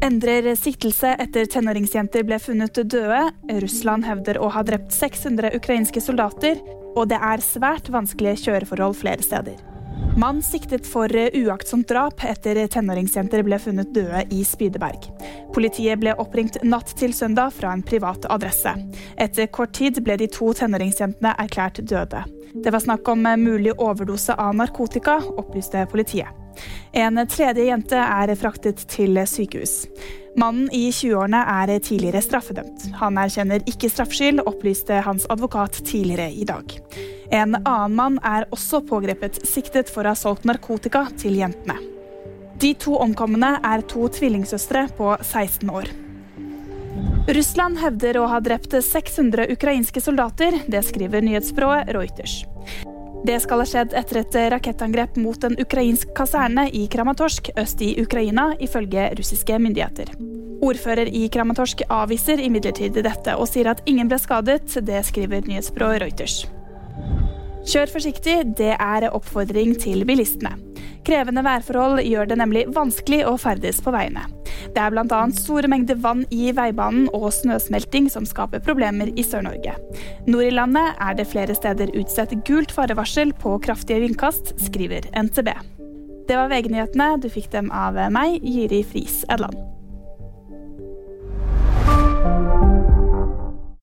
Endrer siktelse etter tenåringsjenter ble funnet døde. Russland hevder å ha drept 600 ukrainske soldater. Og det er svært vanskelige kjøreforhold flere steder. Mann siktet for uaktsomt drap etter tenåringsjenter ble funnet døde i Spydeberg. Politiet ble oppringt natt til søndag fra en privat adresse. Etter kort tid ble de to tenåringsjentene erklært døde. Det var snakk om mulig overdose av narkotika, opplyste politiet. En tredje jente er fraktet til sykehus. Mannen i 20-årene er tidligere straffedømt. Han erkjenner ikke straffskyld, opplyste hans advokat tidligere i dag. En annen mann er også pågrepet siktet for å ha solgt narkotika til jentene. De to omkomne er to tvillingsøstre på 16 år. Russland hevder å ha drept 600 ukrainske soldater. Det skriver nyhetsbyrået Reuters. Det skal ha skjedd etter et rakettangrep mot en ukrainsk kaserne i Kramatorsk øst i Ukraina, ifølge russiske myndigheter. Ordfører i Kramatorsk avviser imidlertid dette og sier at ingen ble skadet. Det skriver nyhetsbyrået Reuters. Kjør forsiktig, det er oppfordring til bilistene. Krevende værforhold gjør det nemlig vanskelig å ferdes på veiene. Det er bl.a. store mengder vann i veibanen og snøsmelting som skaper problemer i Sør-Norge. Nord i landet er det flere steder utstedt gult farevarsel på kraftige vindkast, skriver NTB. Det var VG-nyhetene. Du fikk dem av meg, Jiri Friis Edland.